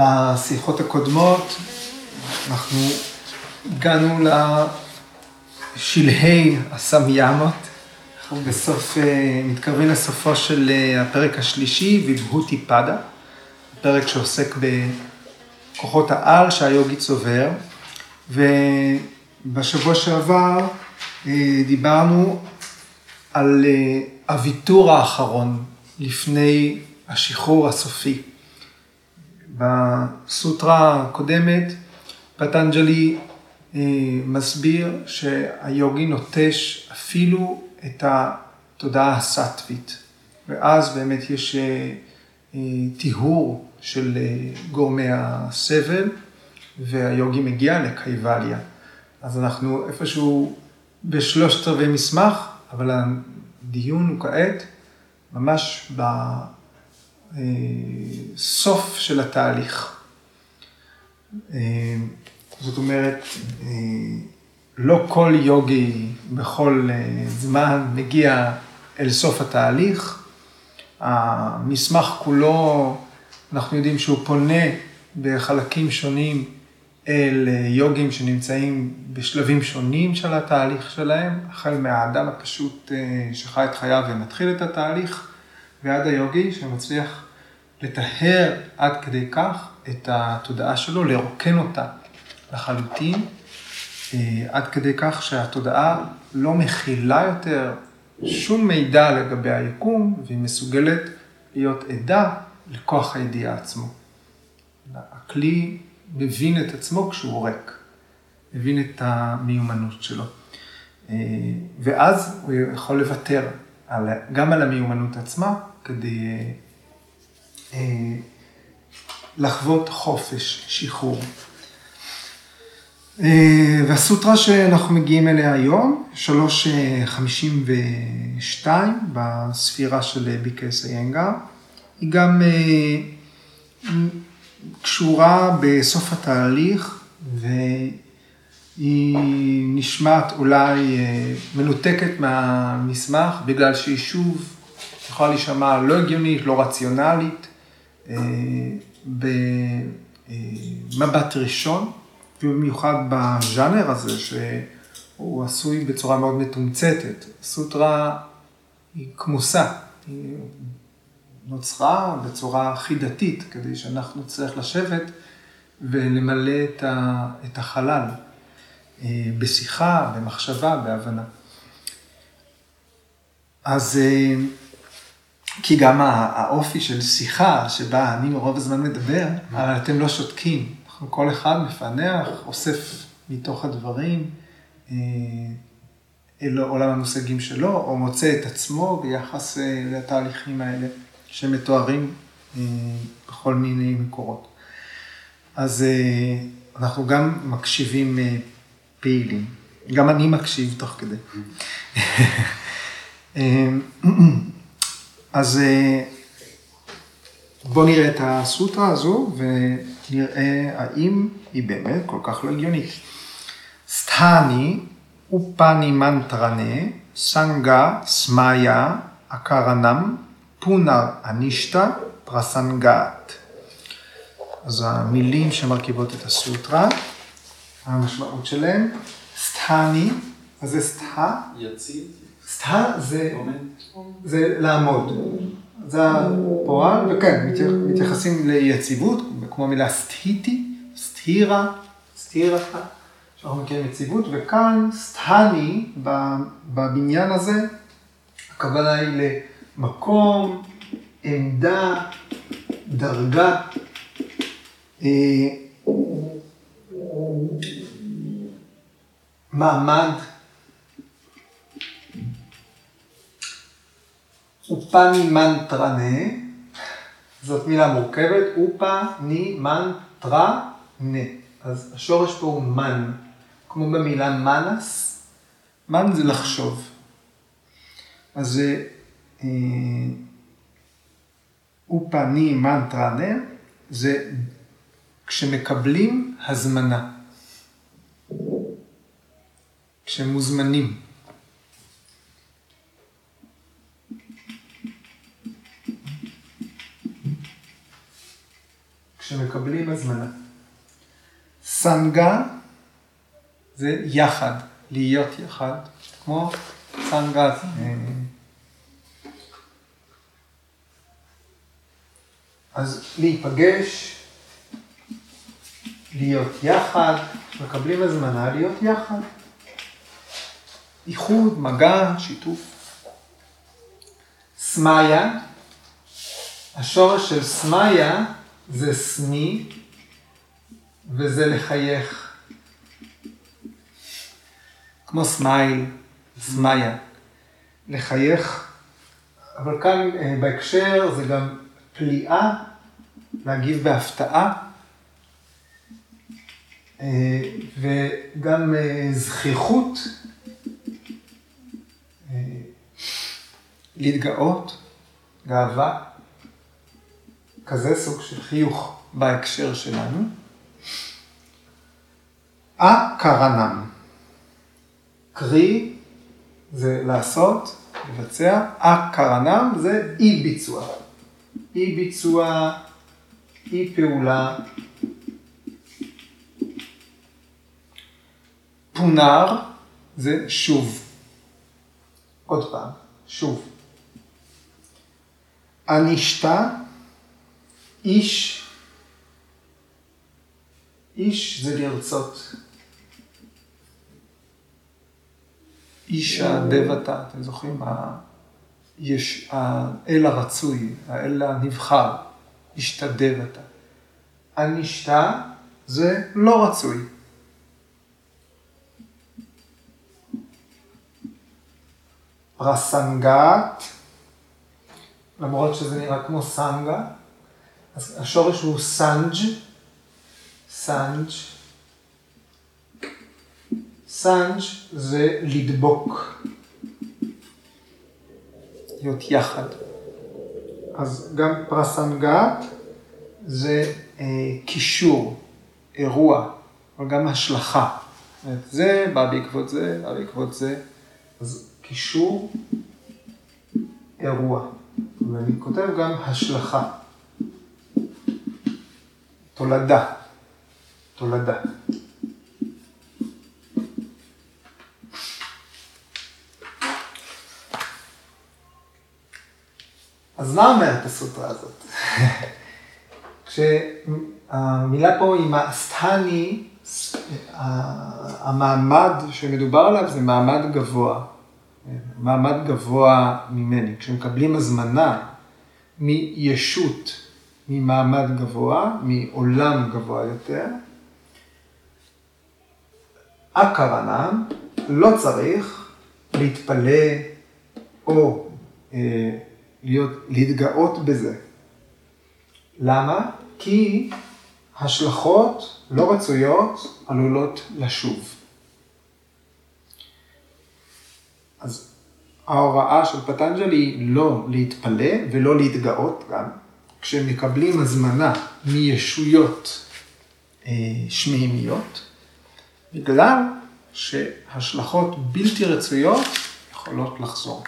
בשיחות הקודמות אנחנו הגענו לשלהי הסמיאמות, אנחנו בסוף, אה, מתקרבים לסופו של אה, הפרק השלישי, ויבהותי פדה, פרק שעוסק בכוחות העל שהיוגי צובר, ובשבוע שעבר אה, דיברנו על הוויתור האחרון לפני השחרור הסופי. בסוטרה הקודמת, פטנג'לי אה, מסביר שהיוגי נוטש אפילו את התודעה הסטווית, ואז באמת יש אה, אה, טיהור של גורמי הסבל, והיוגי מגיע לקייבליה. אז אנחנו איפשהו בשלושת רבעי מסמך, אבל הדיון הוא כעת ממש בסוף של התהליך. זאת אומרת, לא כל יוגי בכל זמן מגיע אל סוף התהליך. המסמך כולו, אנחנו יודעים שהוא פונה בחלקים שונים אל יוגים שנמצאים בשלבים שונים של התהליך שלהם, החל מהאדם הפשוט שחי את חייו ומתחיל את התהליך, ועד היוגי שמצליח לטהר עד כדי כך את התודעה שלו, לרוקן אותה לחלוטין, אה, עד כדי כך שהתודעה לא מכילה יותר שום מידע לגבי היקום, והיא מסוגלת להיות עדה לכוח הידיעה עצמו. הכלי מבין את עצמו כשהוא ריק, מבין את המיומנות שלו. אה, ואז הוא יכול לוותר גם על המיומנות עצמה, כדי אה, לחוות חופש, שחרור. אה, והסוטרה שאנחנו מגיעים אליה היום, 352 בספירה של ביקס איינגר, היא גם אה, קשורה בסוף התהליך והיא נשמעת אולי אה, מנותקת מהמסמך בגלל שהיא שוב יכולה להישמע לא הגיונית, לא רציונלית, במבט ראשון. במיוחד בז'אנר הזה, שהוא עשוי בצורה מאוד מתומצתת. סוטרה היא כמוסה, היא נוצרה בצורה חידתית, כדי שאנחנו נצטרך לשבת ולמלא את החלל, אה, בשיחה, במחשבה, בהבנה. אז אה, כי גם האופי של שיחה, שבה אני רוב הזמן מדבר, אבל אתם לא שותקים. כל אחד מפענח, אוסף מתוך הדברים אה, אל עולם המושגים שלו, או מוצא את עצמו ביחס אה, לתהליכים האלה שמתוארים אה, בכל מיני מקורות. אז אנחנו גם מקשיבים פעילים. גם אני מקשיב תוך כדי. אז בואו נראה את הסוטרה הזו, ו... נראה האם היא באמת כל כך לא הגיונית. סטני אופני מנטרנה, סנגה סמאיה אקרנם פונר אנישתא פרסנגת. אז המילים שמרכיבות את הסוטרה, המשמעות שלהם, סטני, אז זה סטה? יציב. סטה זה, זה לעמוד. זה הפועל, וכן, מתייחסים ליציבות, כמו המילה סטהיטי, סטירה, סטירה, שאנחנו מכירים יציבות, וכאן סטהני, בבניין הזה, הכוונה היא למקום, עמדה, דרגה. אה, מעמד, אופני מנטרנה, זאת מילה מורכבת, אופה ני מנטרה נה. אז השורש פה הוא מן, כמו במילה מנס, מן זה לחשוב. אז אה, אופה ני מנטרה נה, זה כשמקבלים הזמנה. כשמוזמנים. כשמקבלים הזמנה. סנגה זה יחד, להיות יחד, כמו סנגה זה... אז להיפגש, להיות יחד, מקבלים הזמנה להיות יחד. איחוד, מגע, שיתוף. סמיה, השורש של סמיה זה סמי, וזה לחייך. כמו smile, סמיה. לחייך, אבל כאן אה, בהקשר זה גם פליאה, להגיב בהפתעה, אה, וגם אה, זכיחות, להתגאות, גאווה, כזה סוג של חיוך בהקשר שלנו. א-קרנם, קרי זה לעשות, לבצע, א-קרנם זה אי ביצוע. אי ביצוע, אי פעולה. פונר זה שוב. עוד פעם, שוב. אנישתה, איש, איש זה לרצות. אישטה דבתה, אתם זוכרים? יש האל הרצוי, האל הנבחר, אישטה דבתה. אנישתה זה לא רצוי. פרסנגת, למרות שזה נראה כמו סנגה, אז השורש הוא סנג', סנג', סנג' זה לדבוק, להיות יחד. אז גם פרסנגת זה אה, קישור, אירוע, אבל גם השלכה. זה בא בעקבות זה, בא בעקבות זה. אז קישור, אירוע. ואני כותב גם השלכה. תולדה. תולדה. אז מה אומרת הסוטרה הזאת? כשהמילה פה היא מאסטני, המעמד שמדובר עליו זה מעמד גבוה. מעמד גבוה ממני. כשמקבלים הזמנה מישות, ממעמד גבוה, מעולם גבוה יותר, הכוונה, לא צריך להתפלא או אה, להיות, להתגאות בזה. למה? כי השלכות לא רצויות עלולות לשוב. אז ההוראה של פטנג'לי היא לא להתפלא ולא להתגאות גם. כשהם מקבלים הזמנה מישויות אה, שמימיות, בגלל שהשלכות בלתי רצויות יכולות לחזור.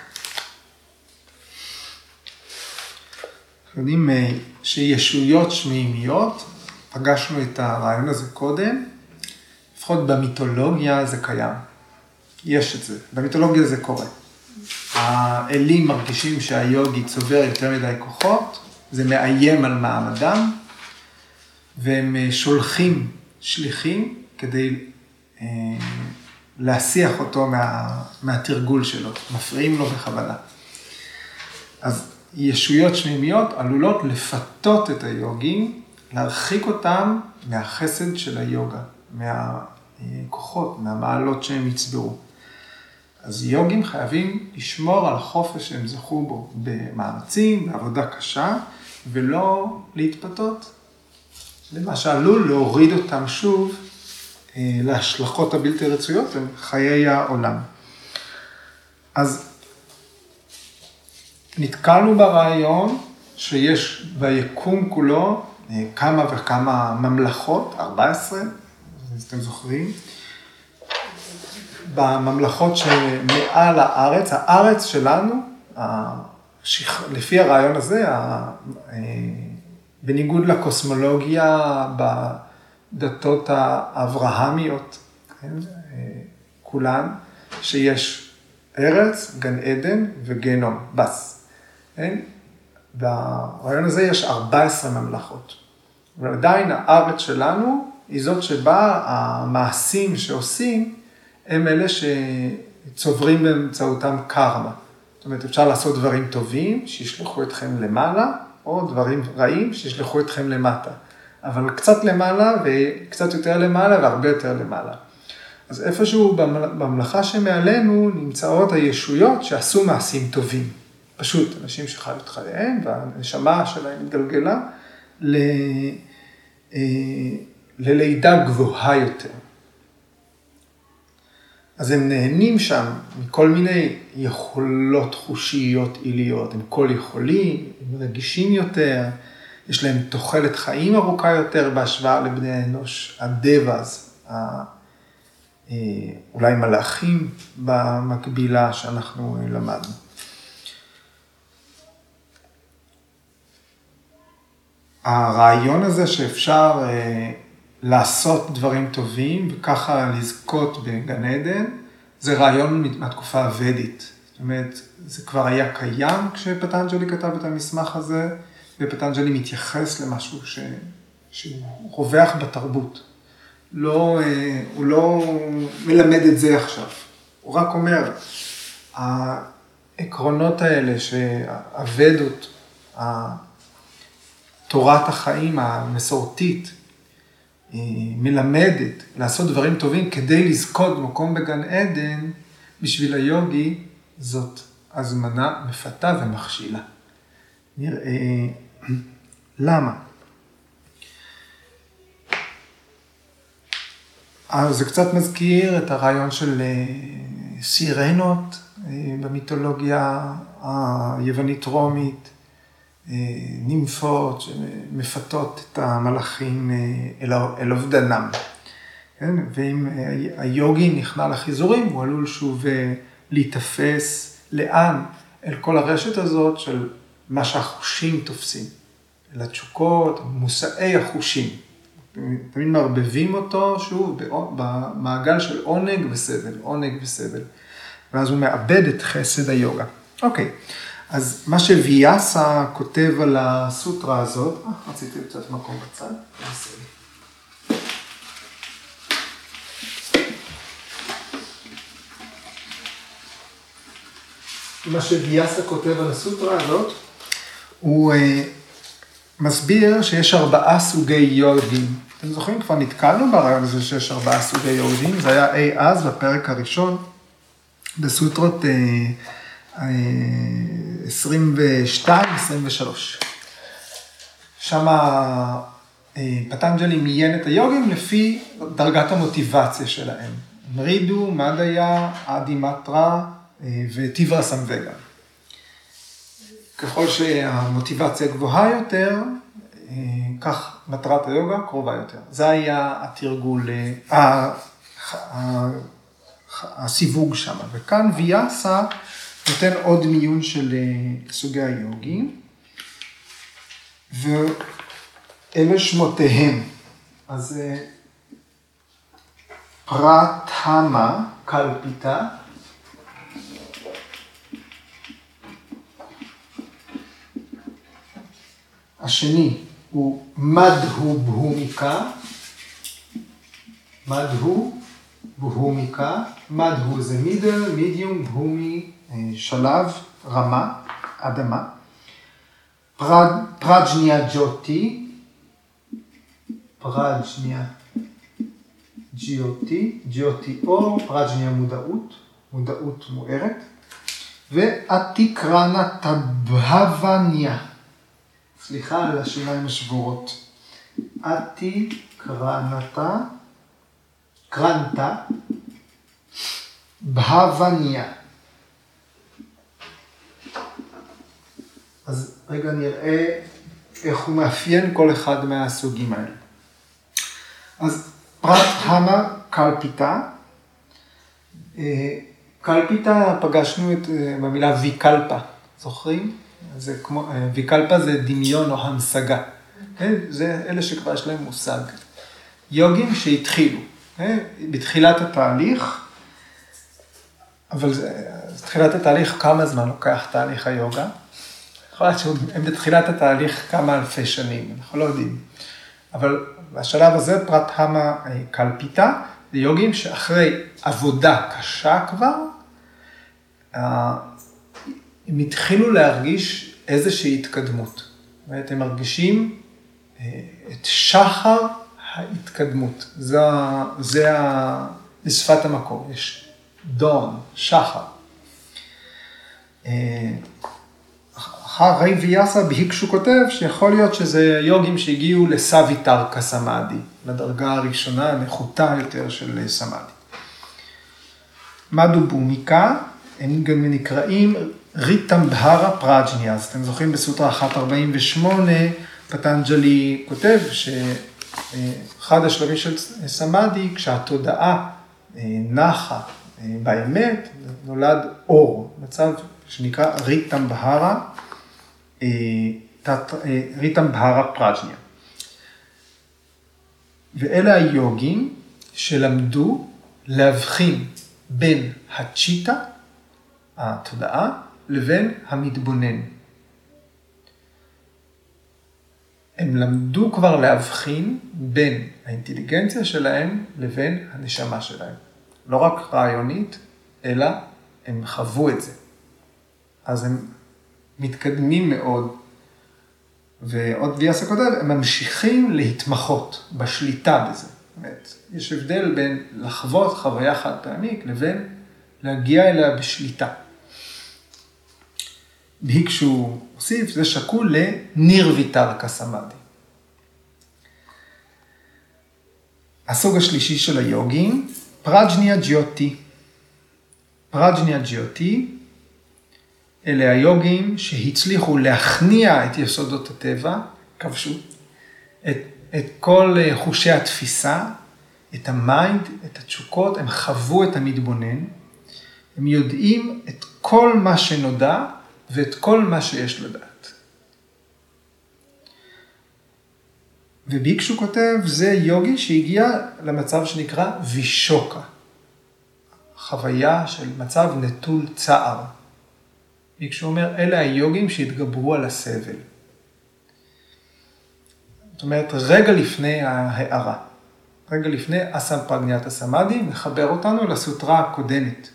אנחנו יודעים אה, שישויות שמימיות, פגשנו את הרעיון הזה קודם, לפחות במיתולוגיה זה קיים. יש את זה, במיתולוגיה זה קורה. האלים מרגישים שהיוגי צובר יותר מדי כוחות, זה מאיים על מעמדם, והם אה, שולחים שליחים כדי אה, להסיח אותו מה, מהתרגול שלו, מפריעים לו בכוונה. אז ישויות שמימיות עלולות לפתות את היוגים, להרחיק אותם מהחסד של היוגה, מהכוחות, מהמעלות שהם יצברו. אז יוגים חייבים לשמור על החופש שהם זכו בו במאמצים, בעבודה קשה, ולא להתפתות למה שעלול להוריד אותם שוב אה, להשלכות הבלתי רצויות הם חיי העולם. אז נתקלנו ברעיון שיש ביקום כולו אה, כמה וכמה ממלכות, 14, אז אתם זוכרים, בממלכות שמעל הארץ, הארץ שלנו, לפי הרעיון הזה, בניגוד לקוסמולוגיה בדתות האברהמיות, כן? כולן, שיש ארץ, גן עדן וגנום, בס. כן? ברעיון הזה יש 14 ממלכות. ועדיין הארץ שלנו היא זאת שבה המעשים שעושים הם אלה שצוברים באמצעותם קרמה. זאת אומרת, אפשר לעשות דברים טובים שישלחו אתכם למעלה, או דברים רעים שישלחו אתכם למטה. אבל קצת למעלה וקצת יותר למעלה והרבה יותר למעלה. אז איפשהו בממלכה שמעלינו נמצאות הישויות שעשו מעשים טובים. פשוט, אנשים שחיו את חייהם והנשמה שלהם התגלגלה ל... אה, ללידה גבוהה יותר. אז הם נהנים שם מכל מיני יכולות חושיות עיליות, הם כל יכולים, הם רגישים יותר, יש להם תוחלת חיים ארוכה יותר בהשוואה לבני האנוש, הדבאז, אה, אולי מלאכים במקבילה שאנחנו למדנו. הרעיון הזה שאפשר אה, לעשות דברים טובים וככה לזכות בגן עדן, זה רעיון מהתקופה הוודית. זאת אומרת, זה כבר היה קיים כשפטנג'לי כתב את המסמך הזה, ופטנג'לי מתייחס למשהו ש... שהוא רווח בתרבות. לא, אה, הוא לא מלמד את זה עכשיו, הוא רק אומר, העקרונות האלה שהוודות, תורת החיים המסורתית, מלמדת לעשות דברים טובים כדי לזכות במקום בגן עדן, בשביל היוגי זאת הזמנה מפתה ומכשילה. נראה למה. אז זה קצת מזכיר את הרעיון של אה, סירנות אה, במיתולוגיה היוונית-רומית, אה, נימפות שמפתות את המלאכים אל אובדנם. כן? ואם היוגי נכנע לחיזורים, הוא עלול שוב להיתפס לאן? אל כל הרשת הזאת של מה שהחושים תופסים, אל התשוקות, מושאי החושים. תמיד מערבבים אותו, שוב, במעגל של עונג וסבל, עונג וסבל. ואז הוא מאבד את חסד היוגה. אוקיי, אז מה שוויאסה כותב על הסוטרה הזאת, אה, רציתי קצת מקום בצד. מה שוויאסה כותב על הסוטרה הזאת, הוא אה, מסביר שיש ארבעה סוגי יורדים. אתם זוכרים, כבר נתקלנו ברעיון הזה שיש ארבעה סוגי יורדים, זה היה אי אז בפרק הראשון, בסוטרות 22-23. אה, אה, שם פטנג'לי מיין את היוגים לפי דרגת המוטיבציה שלהם. מרידו, מדיה, אדי מטרה וטיברה סמווגה. ככל שהמוטיבציה גבוהה יותר, אה, כך מטרת היוגה קרובה יותר. זה היה התרגול, אה, הסיווג שם. וכאן ויאסה נותן עוד מיון של אה, סוגי היוגים, ואלה שמותיהם. אז פרט המה קלפיתה, השני הוא מדהו בהומיקה, מדהו בהומיקה, מדהו זה מידל, מידיום, בהומי, אה, שלב, רמה, אדמה. פרד, פרג'ניה ג'וטי, פרג'ניה ג'יוטי, ג'יוטי אור, פרג'ניה מודעות, מודעות מוארת, ועתיקרנה טבהבניה. סליחה על השיניים השבורות. אתי קרנתה, קרנתה, אז רגע נראה איך הוא מאפיין כל אחד מהסוגים האלה. אז פרט המה קלפיתה. אה, קלפיתה פגשנו את, אה, במילה ויקלפה, זוכרים? זה כמו, ויקלפה זה דמיון או המשגה. כן? זה אלה שכבר יש להם מושג. יוגים שהתחילו, כן? בתחילת התהליך, אבל זה, תחילת התהליך, כמה זמן לוקח תהליך היוגה? יכול להיות שהם בתחילת התהליך כמה אלפי שנים, אנחנו לא יודעים. אבל בשלב הזה פרט המה קלפיטה, זה יוגים שאחרי עבודה קשה כבר, אה, הם התחילו להרגיש איזושהי התקדמות. זאת אומרת, הם מרגישים אה, את שחר ההתקדמות. זה, זה בשפת המקור, יש דון, שחר. אחרי ויאסה בהיקשו כותב שיכול להיות שזה יוגים שהגיעו לסוויטר קסמאדי, לדרגה הראשונה הנחותה יותר של סמאדי. מדו בומיקה, הם גם נקראים ריטמבהרה פראג'ניה, אז אתם זוכרים בסוטרה 148, פטנג'לי כותב שאחד השלבים של סמאדי, כשהתודעה אה, נחה אה, באמת, נולד אור, מצב שנקרא ריטמבהרה, אה, ריטמבהרה פראג'ניה. ואלה היוגים שלמדו להבחין בין הצ'יטה, התודעה, לבין המתבונן. הם למדו כבר להבחין בין האינטליגנציה שלהם לבין הנשמה שלהם. לא רק רעיונית, אלא הם חוו את זה. אז הם מתקדמים מאוד. ועוד ויאסה כותב, הם ממשיכים להתמחות בשליטה בזה. אומרת, יש הבדל בין לחוות חוויה חד פעמית לבין להגיע אליה בשליטה. ביקשו הוסיף, זה שקול לניר ויתר קסמדי. הסוג השלישי של היוגים, פראג'ניה ג'יוטי. פראג'ניה ג'יוטי, אלה היוגים שהצליחו להכניע את יסודות הטבע, כבשו את, את כל חושי התפיסה, את ה mind, את התשוקות, הם חוו את המתבונן, הם יודעים את כל מה שנודע ואת כל מה שיש לדעת. וביקשו כותב, זה יוגי שהגיע למצב שנקרא וישוקה, חוויה של מצב נטול צער. ביקשו אומר, אלה היוגים שהתגברו על הסבל. זאת אומרת, רגע לפני ההערה, רגע לפני אסם פרגניית הסמאדי, מחבר אותנו לסוטרה הקודמת.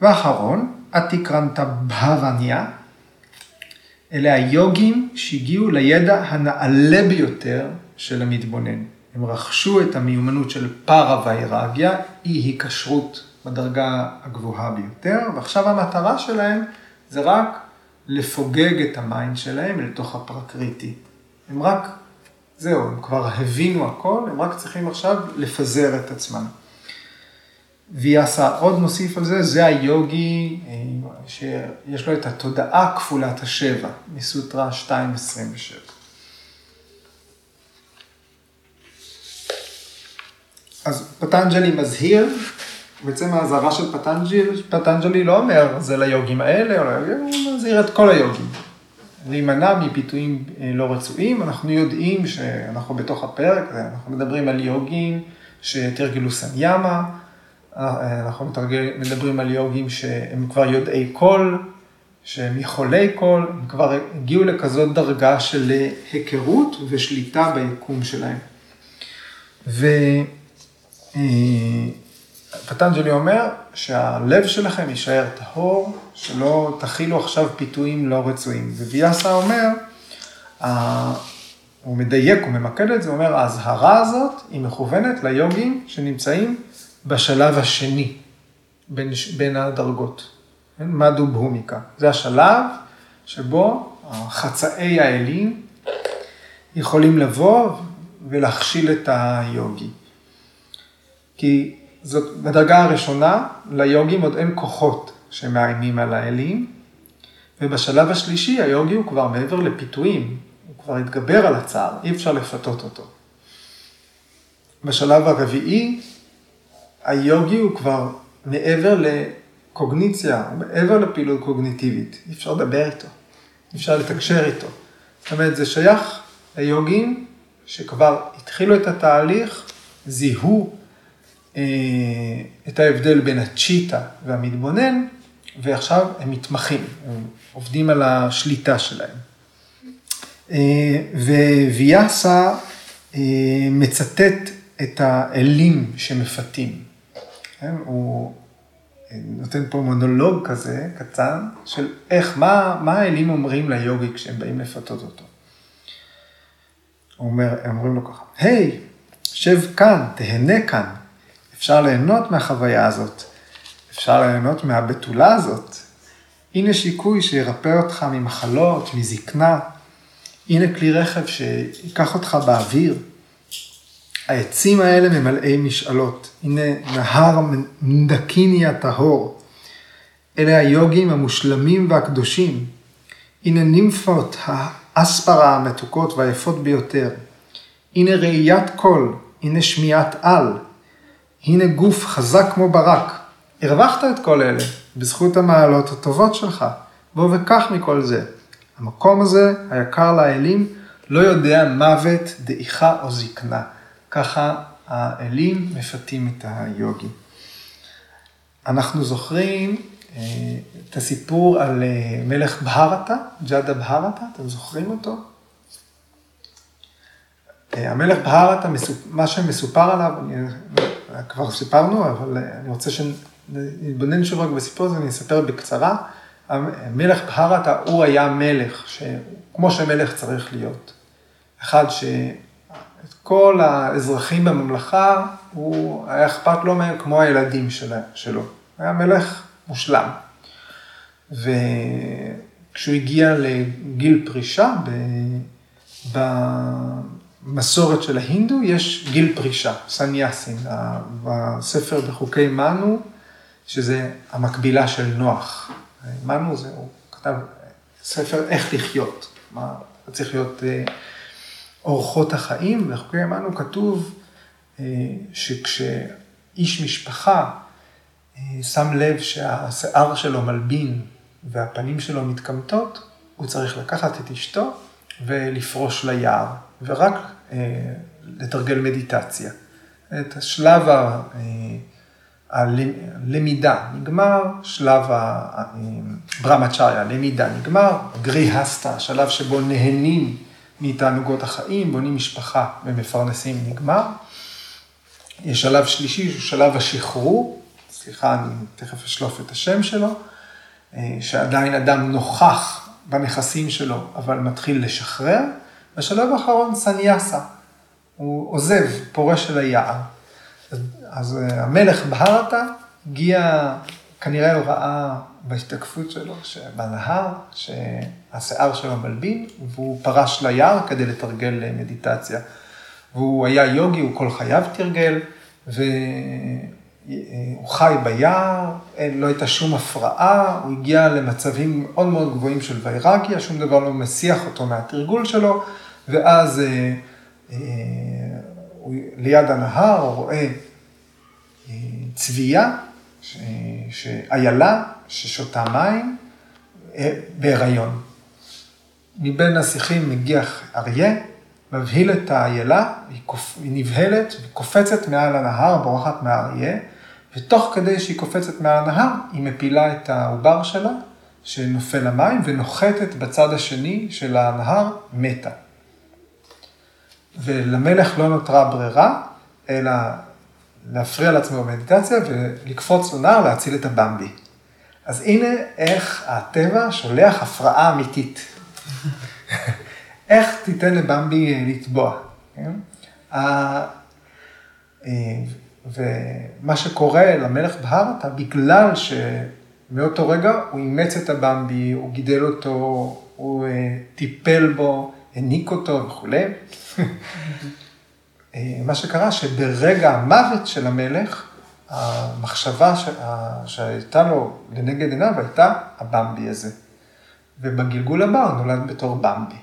ואחרון, אתיקרנטה בהווניה, אלה היוגים שהגיעו לידע הנעלה ביותר של המתבונן. הם רכשו את המיומנות של פארה ויירגיה, אי היקשרות בדרגה הגבוהה ביותר, ועכשיו המטרה שלהם זה רק לפוגג את ה mind שלהם לתוך הפרקריטי. הם רק, זהו, הם כבר הבינו הכל, הם רק צריכים עכשיו לפזר את עצמם. ויאסה עוד מוסיף על זה, זה היוגי אה, שיש לו את התודעה כפולת השבע, מסוטרה 2.27. אז פטנג'לי מזהיר, בעצם האזהרה של פטנג'לי, פטנג'לי לא אומר זה ליוגים האלה, או ליוגים, הוא את כל היוגים. להימנע מפיתויים אה, לא רצויים, אנחנו יודעים שאנחנו בתוך הפרק, אנחנו מדברים על יוגים שתרגלו סמיאמה, אנחנו מתרגל, מדברים על יוגים שהם כבר יודעי כול, שהם יכולי כול, הם כבר הגיעו לכזאת דרגה של היכרות ושליטה ביקום שלהם. ופטנג'לי אומר שהלב שלכם יישאר טהור, שלא תכילו עכשיו פיתויים לא רצויים. וויאסה אומר, הוא מדייק, הוא ממקד את זה, הוא אומר, האזהרה הזאת היא מכוונת ליוגים שנמצאים בשלב השני בין, בין הדרגות? מדו בהומיקה. זה השלב שבו חצאי האלים יכולים לבוא ולהכשיל את היוגי. כי זאת, בדרגה הראשונה, ליוגים עוד אין כוחות שמאיימים על האלים, ובשלב השלישי היוגי הוא כבר מעבר לפיתויים, הוא כבר התגבר על הצער, אי אפשר לפתות אותו. בשלב הרביעי, היוגי הוא כבר מעבר לקוגניציה, מעבר לפעילות קוגניטיבית, אי אפשר לדבר איתו, אי אפשר לתקשר איתו. זאת אומרת, זה שייך ליוגים שכבר התחילו את התהליך, זיהו את ההבדל בין הצ'יטה והמתבונן, ועכשיו הם מתמחים, הם עובדים על השליטה שלהם. אה, וויאסה אה, מצטט את האלים שמפתים. כן? הוא נותן פה מונולוג כזה, קצר, של איך, מה, מה האלים אומרים ליוגי כשהם באים לפתות אותו. הוא אומר, הם אומרים לו ככה, היי, hey, שב כאן, תהנה כאן. אפשר ליהנות מהחוויה הזאת, אפשר ליהנות מהבתולה הזאת. הנה שיקוי שירפא אותך ממחלות, מזקנה. הנה כלי רכב שיקח אותך באוויר. העצים האלה ממלאי משאלות. הנה נהר מנדקיני הטהור. אלה היוגים המושלמים והקדושים. הנה נימפות האספרה המתוקות והיפות ביותר. הנה ראיית קול, הנה שמיעת על. הנה גוף חזק כמו ברק. הרווחת את כל אלה בזכות המעלות הטובות שלך. בוא וקח מכל זה. המקום הזה, היקר לאלים, לא יודע מוות, דעיכה או זקנה. ככה האלים מפתים את היוגי. אנחנו זוכרים אה, את הסיפור על אה, מלך בהרתה, ג'אדה בהרתה, אתם זוכרים אותו? אה, המלך בהרתה, מה שמסופר עליו, אני, כבר סיפרנו, אבל אני רוצה שנתבונן שוב רק בסיפור הזה, אני אספר בקצרה. המלך בהרתה, הוא היה מלך, כמו שמלך צריך להיות. אחד ש... את כל האזרחים בממלכה, הוא היה אכפת לו מהם כמו הילדים שלו. היה מלך מושלם. וכשהוא הגיע לגיל פרישה, במסורת של ההינדו יש גיל פרישה, סניאסין, בספר בחוקי מנו, שזה המקבילה של נוח. מנו זה, הוא כתב ספר איך לחיות, מה צריך להיות אה, אורחות החיים, בחוקי מנו כתוב אה, שכשאיש משפחה אה, שם לב שהשיער שלו מלבין והפנים שלו מתקמטות, הוא צריך לקחת את אשתו ולפרוש ליער, ורק אה, לתרגל מדיטציה. את השלב הלמידה נגמר, שלב הברמצ'ריה, הלמידה נגמר, גריהסטה, השלב שבו נהנים מתענוגות החיים, בונים משפחה ומפרנסים נגמר. יש שלב שלישי, שהוא שלב השחרור, סליחה, אני תכף אשלוף את השם שלו, אה, שעדיין אדם נוכח בנכסים שלו, אבל מתחיל לשחרר. בשלב האחרון סניאסה, הוא עוזב, פורש אל היער. אז, אה, המלך בהרתה הגיע, כנראה הוא ראה בהשתקפות שלו, בנהר, שהשיער שלו מלבין, והוא פרש ליער כדי לתרגל אה, מדיטציה. והוא היה יוגי, הוא כל חייו תרגל, ו... הוא חי ביער, לא הייתה שום הפרעה, הוא הגיע למצבים מאוד מאוד גבוהים של ויירגיה, שום דבר לא מסיח אותו מהתרגול שלו, ואז אה, אה, ליד הנהר הוא רואה אה, צבייה, איילה ששותה מים בהיריון. מבין השיחים מגיח אריה, מבהיל את האיילה, היא, קופ... היא נבהלת וקופצת מעל הנהר, בורחת מהאריה, ותוך כדי שהיא קופצת מעל הנהר, היא מפילה את העובר שלה, שנופל למים, ונוחתת בצד השני של הנהר, מתה. ולמלך לא נותרה ברירה, אלא להפריע לעצמו במדיטציה ולקפוץ לנהר להציל את הבמבי. אז הנה איך הטבע שולח הפרעה אמיתית. איך תיתן לבמבי לטבוע. כן? ומה שקורה למלך בהרתה, בגלל שמאותו רגע הוא אימץ את הבמבי, הוא גידל אותו, הוא אה, טיפל בו, העניק אותו וכולי. אה, מה שקרה שברגע המוות של המלך, המחשבה שהייתה לו לנגד עיניו הייתה הבמבי הזה. ובגלגול הבא הוא נולד בתור במבי.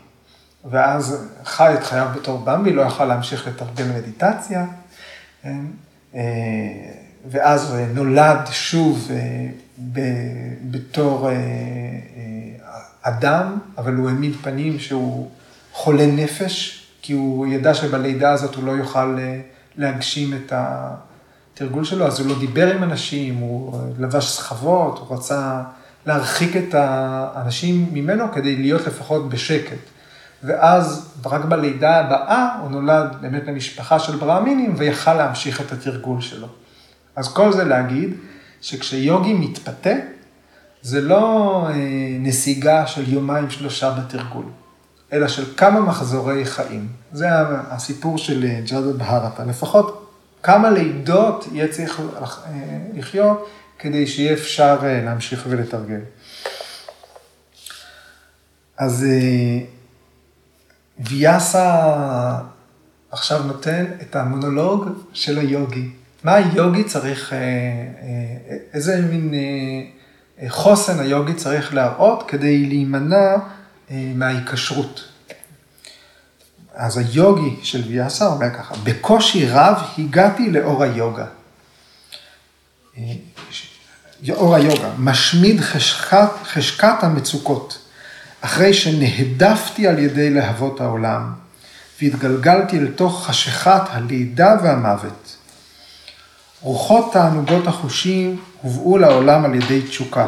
ואז חי את חייו בתור במבי, לא יכל להמשיך לתרגל מדיטציה. כן? אה, ואז נולד שוב אה, בתור אה, אדם, אבל הוא העמיד פנים שהוא חולה נפש, כי הוא ידע שבלידה הזאת הוא לא יוכל להגשים את התרגול שלו, אז הוא לא דיבר עם אנשים, הוא לבש סחבות, הוא רצה להרחיק את האנשים ממנו כדי להיות לפחות בשקט. ואז רק בלידה הבאה הוא נולד באמת למשפחה של ברהמינים ויכל להמשיך את התרגול שלו. אז כל זה להגיד שכשיוגי מתפתה, זה לא אה, נסיגה של יומיים שלושה בתרגול, אלא של כמה מחזורי חיים. זה הסיפור של אה, ג'אדה בהרתה. לפחות כמה לידות יהיה צריך אה, לחיות כדי שיהיה אפשר להמשיך ולתרגל. אז ויאסה עכשיו נותן את המונולוג של היוגי. מה היוגי צריך, איזה מין חוסן היוגי צריך להראות כדי להימנע אה, מההיקשרות. אז היוגי של ויאסה אומר ככה, בקושי רב הגעתי לאור היוגה. אה, אור היוגה, משמיד חשקת, חשקת המצוקות, אחרי שנהדפתי על ידי להבות העולם, והתגלגלתי לתוך חשכת הלידה והמוות. רוחות תענוגות החושים הובאו לעולם על ידי תשוקה,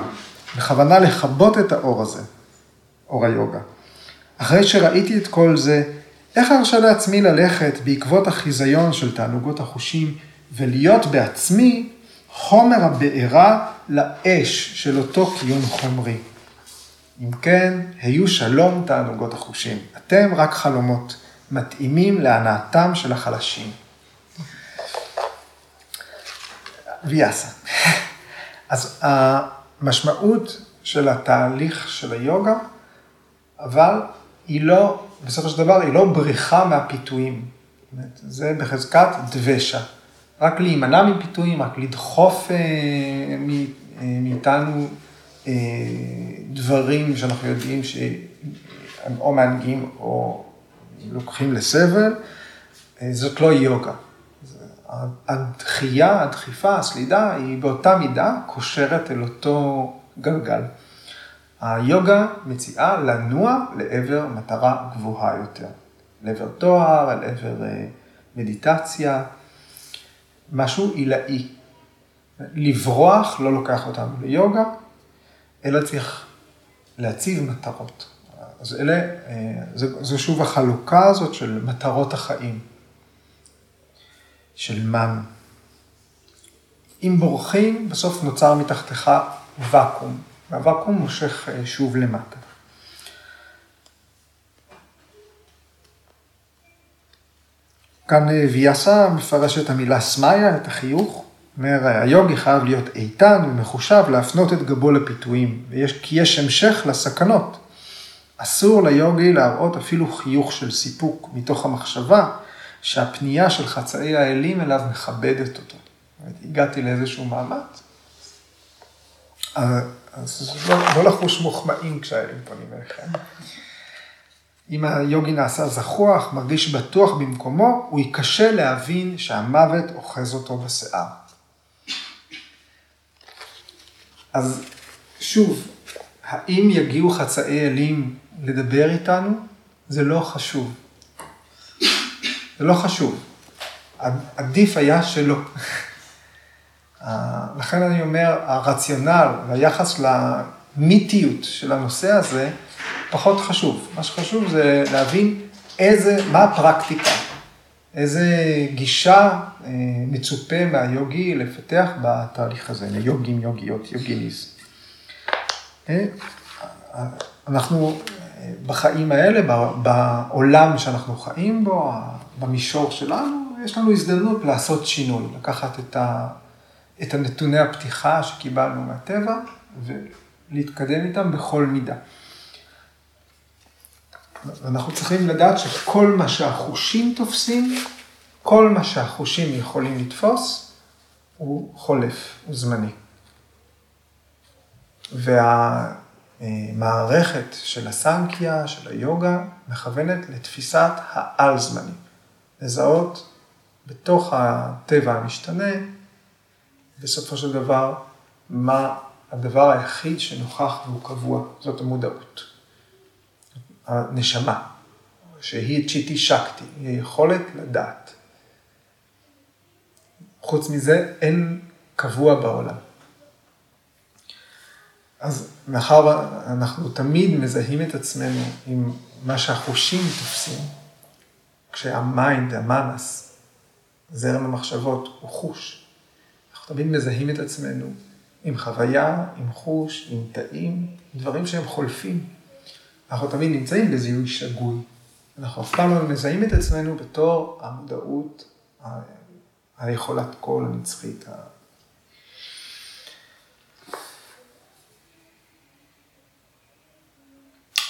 בכוונה לכבות את האור הזה, אור היוגה. אחרי שראיתי את כל זה, איך ארשה לעצמי ללכת בעקבות החיזיון של תענוגות החושים ולהיות בעצמי חומר הבעירה לאש של אותו קיום חומרי. אם כן, היו שלום תענוגות החושים. אתם רק חלומות, מתאימים להנאתם של החלשים. ויאסה. אז המשמעות של התהליך של היוגה, אבל היא לא, בסופו של דבר, היא לא בריחה מהפיתויים. זה בחזקת דבשה. רק להימנע מפיתויים, רק לדחוף אה, מאיתנו אה, דברים שאנחנו יודעים שהם או מענגים או לוקחים לסבל, אה, זאת לא יוגה. הדחייה, הדחיפה, הסלידה, היא באותה מידה קושרת אל אותו גלגל. היוגה מציעה לנוע לעבר מטרה גבוהה יותר, לעבר תואר, לעבר אה, מדיטציה, משהו עילאי. לברוח לא לוקח אותנו ליוגה, אלא צריך להציב מטרות. אז אלה, אה, זו שוב החלוקה הזאת של מטרות החיים. של מן. אם בורחים, בסוף נוצר מתחתיך ואקום, והוואקום מושך אה, שוב למטה. כאן אה, ויאסה מפרש את המילה סמאיה, את החיוך. אומר, היוגי חייב להיות איתן ומחושב להפנות את גבו לפיתויים, ויש, כי יש המשך לסכנות. אסור ליוגי להראות אפילו חיוך של סיפוק מתוך המחשבה שהפנייה של חצאי האלים אליו מכבדת אותו. הגעתי לאיזשהו מעמד, אז לא, לא לחוש מוחמאים כשהאלים פונים אליכם. אם היוגי נעשה זחוח, מרגיש בטוח במקומו, הוא יקשה להבין שהמוות אוחז אותו בשיער. אז שוב, האם יגיעו חצאי אלים לדבר איתנו? זה לא חשוב. זה לא חשוב. עדיף היה שלא. לכן אני אומר, הרציונל והיחס למיתיות של הנושא הזה פחות חשוב. מה שחשוב זה להבין איזה, מה הפרקטיקה, איזה גישה אה, מצופה מהיוגי לפתח בתהליך הזה, ליוגים, יוגיות, יוגיניס. אה, אנחנו בחיים האלה, בעולם שאנחנו חיים בו, במישור שלנו, יש לנו הזדמנות לעשות שינוי, לקחת את, ה, את הנתוני הפתיחה שקיבלנו מהטבע ולהתקדם איתם בכל מידה. אנחנו צריכים לדעת שכל מה שהחושים תופסים, כל מה שהחושים יכולים לתפוס, הוא חולף, הוא זמני. והמערכת של הסנקיה, של היוגה, מכוונת לתפיסת העל-זמני. לזהות בתוך הטבע המשתנה, בסופו של דבר, מה הדבר היחיד שנוכח והוא קבוע, זאת המודעות. הנשמה, שהיא צ'יטי שקטי, היא היכולת לדעת. חוץ מזה, אין קבוע בעולם. אז מאחר אנחנו תמיד מזהים את עצמנו עם מה שהחושים תופסים, כשה mind, המאנס, זרם המחשבות, הוא חוש. אנחנו תמיד מזהים את עצמנו עם חוויה, עם חוש, עם תאים, דברים שהם חולפים. אנחנו תמיד נמצאים בזיהוי שגוי. אנחנו אף פעם לא מזהים את עצמנו בתור המודעות, היכולת קול הנצחית.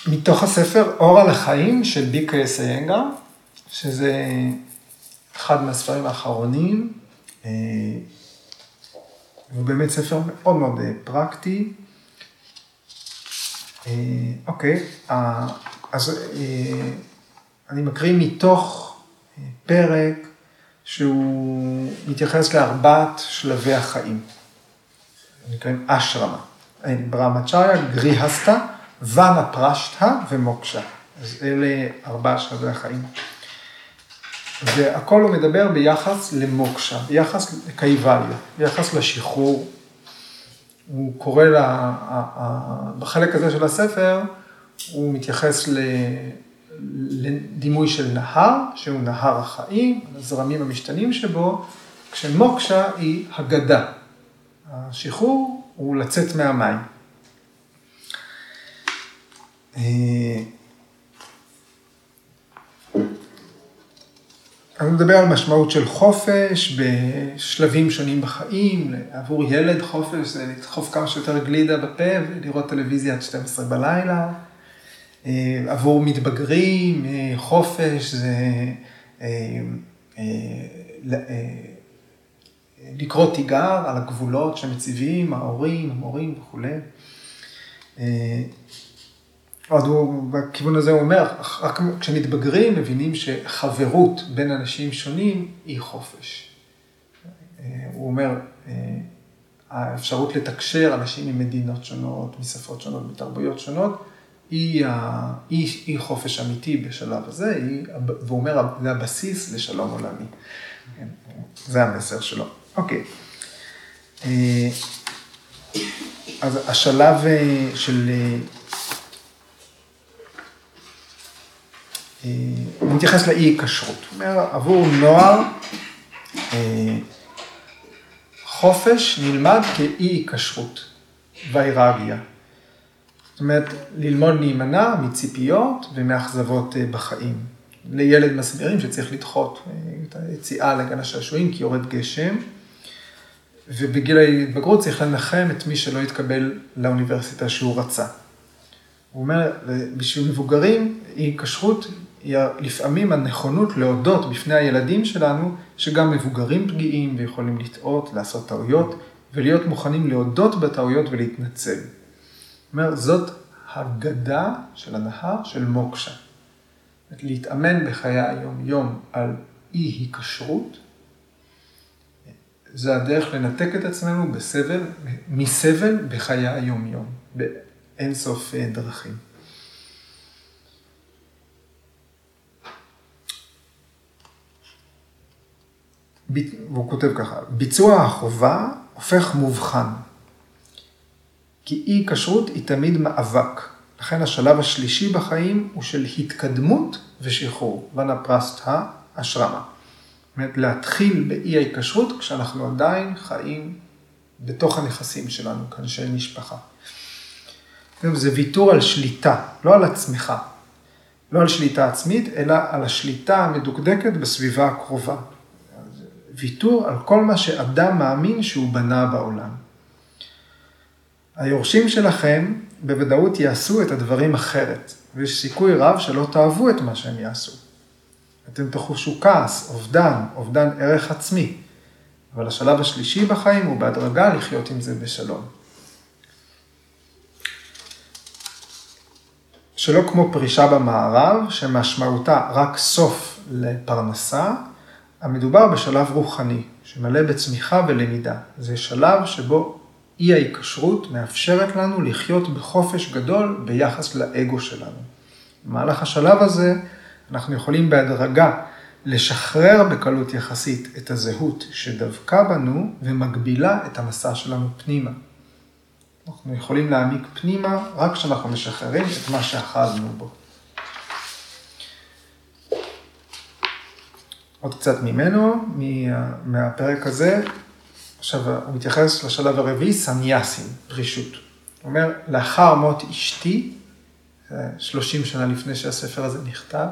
מתוך הספר אור על החיים של ביקה סיינגה, שזה אחד מהספרים האחרונים. אה, הוא באמת ספר מאוד מאוד אה, פרקטי. אה, אוקיי, אז אני מקריא מתוך פרק שהוא מתייחס לארבעת שלבי החיים. נקראים אשרמה. ברמצ'ריה, גריהסטה, ואנה פרשטה ומוקשה. אז אלה ארבעה שלבי החיים. והכל הוא מדבר ביחס למוקשה, ביחס לקייבליה, ביחס לשחרור. הוא קורא, לה, בחלק הזה של הספר, הוא מתייחס לדימוי של נהר, שהוא נהר החיים, הזרמים המשתנים שבו, כשמוקשה היא הגדה. השחרור הוא לצאת מהמים. אני מדבר על משמעות של חופש בשלבים שונים בחיים, עבור ילד חופש זה לדחוף כמה שיותר גלידה בפה ולראות טלוויזיה עד 12 בלילה. אה, עבור מתבגרים, אה, חופש זה לקרוא תיגר על הגבולות שמציבים ההורים, המורים וכולי. עוד הוא, בכיוון הזה הוא אומר, רק כשמתבגרים מבינים שחברות בין אנשים שונים היא חופש. אה, הוא אומר, אה, האפשרות לתקשר אנשים ממדינות שונות, משפות שונות, מתרבויות שונות, היא, היא, היא חופש אמיתי בשלב הזה, היא, והוא אומר, זה הבסיס לשלום עולמי. כן, זה המסר שלו. אוקיי. אה, אז השלב של מתייחס לאי כשרות. הוא אומר, עבור נוער, אה, חופש נלמד כאי כשרות, ויירגיה. זאת אומרת, ללמוד להימנע מציפיות ומאכזבות אה, בחיים. לילד מסבירים שצריך לדחות אה, את היציאה לגן השעשועים כי יורד גשם, ובגיל ההתבגרות צריך לנחם את מי שלא יתקבל לאוניברסיטה שהוא רצה. הוא אומר, בשביל מבוגרים, אי כשרות היא לפעמים הנכונות להודות בפני הילדים שלנו, שגם מבוגרים פגיעים ויכולים לטעות, לעשות טעויות, ולהיות מוכנים להודות בטעויות ולהתנצל. זאת אומרת, זאת הגדה של הנהר של מוקשה. להתאמן בחיי היום-יום על אי-היקשרות, זה הדרך לנתק את עצמנו בסבל, מסבל בחיי היום-יום, באינסוף אה, דרכים. והוא כותב ככה, ביצוע החובה הופך מובחן, כי אי כשרות היא תמיד מאבק. לכן השלב השלישי בחיים הוא של התקדמות ושחרור, ונפרסטה השרמה. זאת אומרת, להתחיל באי ההיקשרות כשאנחנו עדיין חיים בתוך הנכסים שלנו, כאנשי משפחה. זה ויתור על שליטה, לא על עצמך, לא על שליטה עצמית, אלא על השליטה המדוקדקת בסביבה הקרובה. ויתור על כל מה שאדם מאמין שהוא בנה בעולם. היורשים שלכם בוודאות יעשו את הדברים אחרת, ויש סיכוי רב שלא תאהבו את מה שהם יעשו. אתם תחושו כעס, אובדן, אובדן ערך עצמי, אבל השלב השלישי בחיים הוא בהדרגה לחיות עם זה בשלום. שלא כמו פרישה במערב, שמשמעותה רק סוף לפרנסה, המדובר בשלב רוחני, שמלא בצמיחה ולמידה. זה שלב שבו אי ההיקשרות מאפשרת לנו לחיות בחופש גדול ביחס לאגו שלנו. במהלך השלב הזה, אנחנו יכולים בהדרגה לשחרר בקלות יחסית את הזהות שדבקה בנו ומגבילה את המסע שלנו פנימה. אנחנו יכולים להעמיק פנימה רק כשאנחנו משחררים את מה שאחזנו בו. עוד קצת ממנו, מהפרק הזה. עכשיו, הוא מתייחס לשלב הרביעי, סניאסים, פרישות. הוא אומר, לאחר מות אשתי, 30 שנה לפני שהספר הזה נכתב,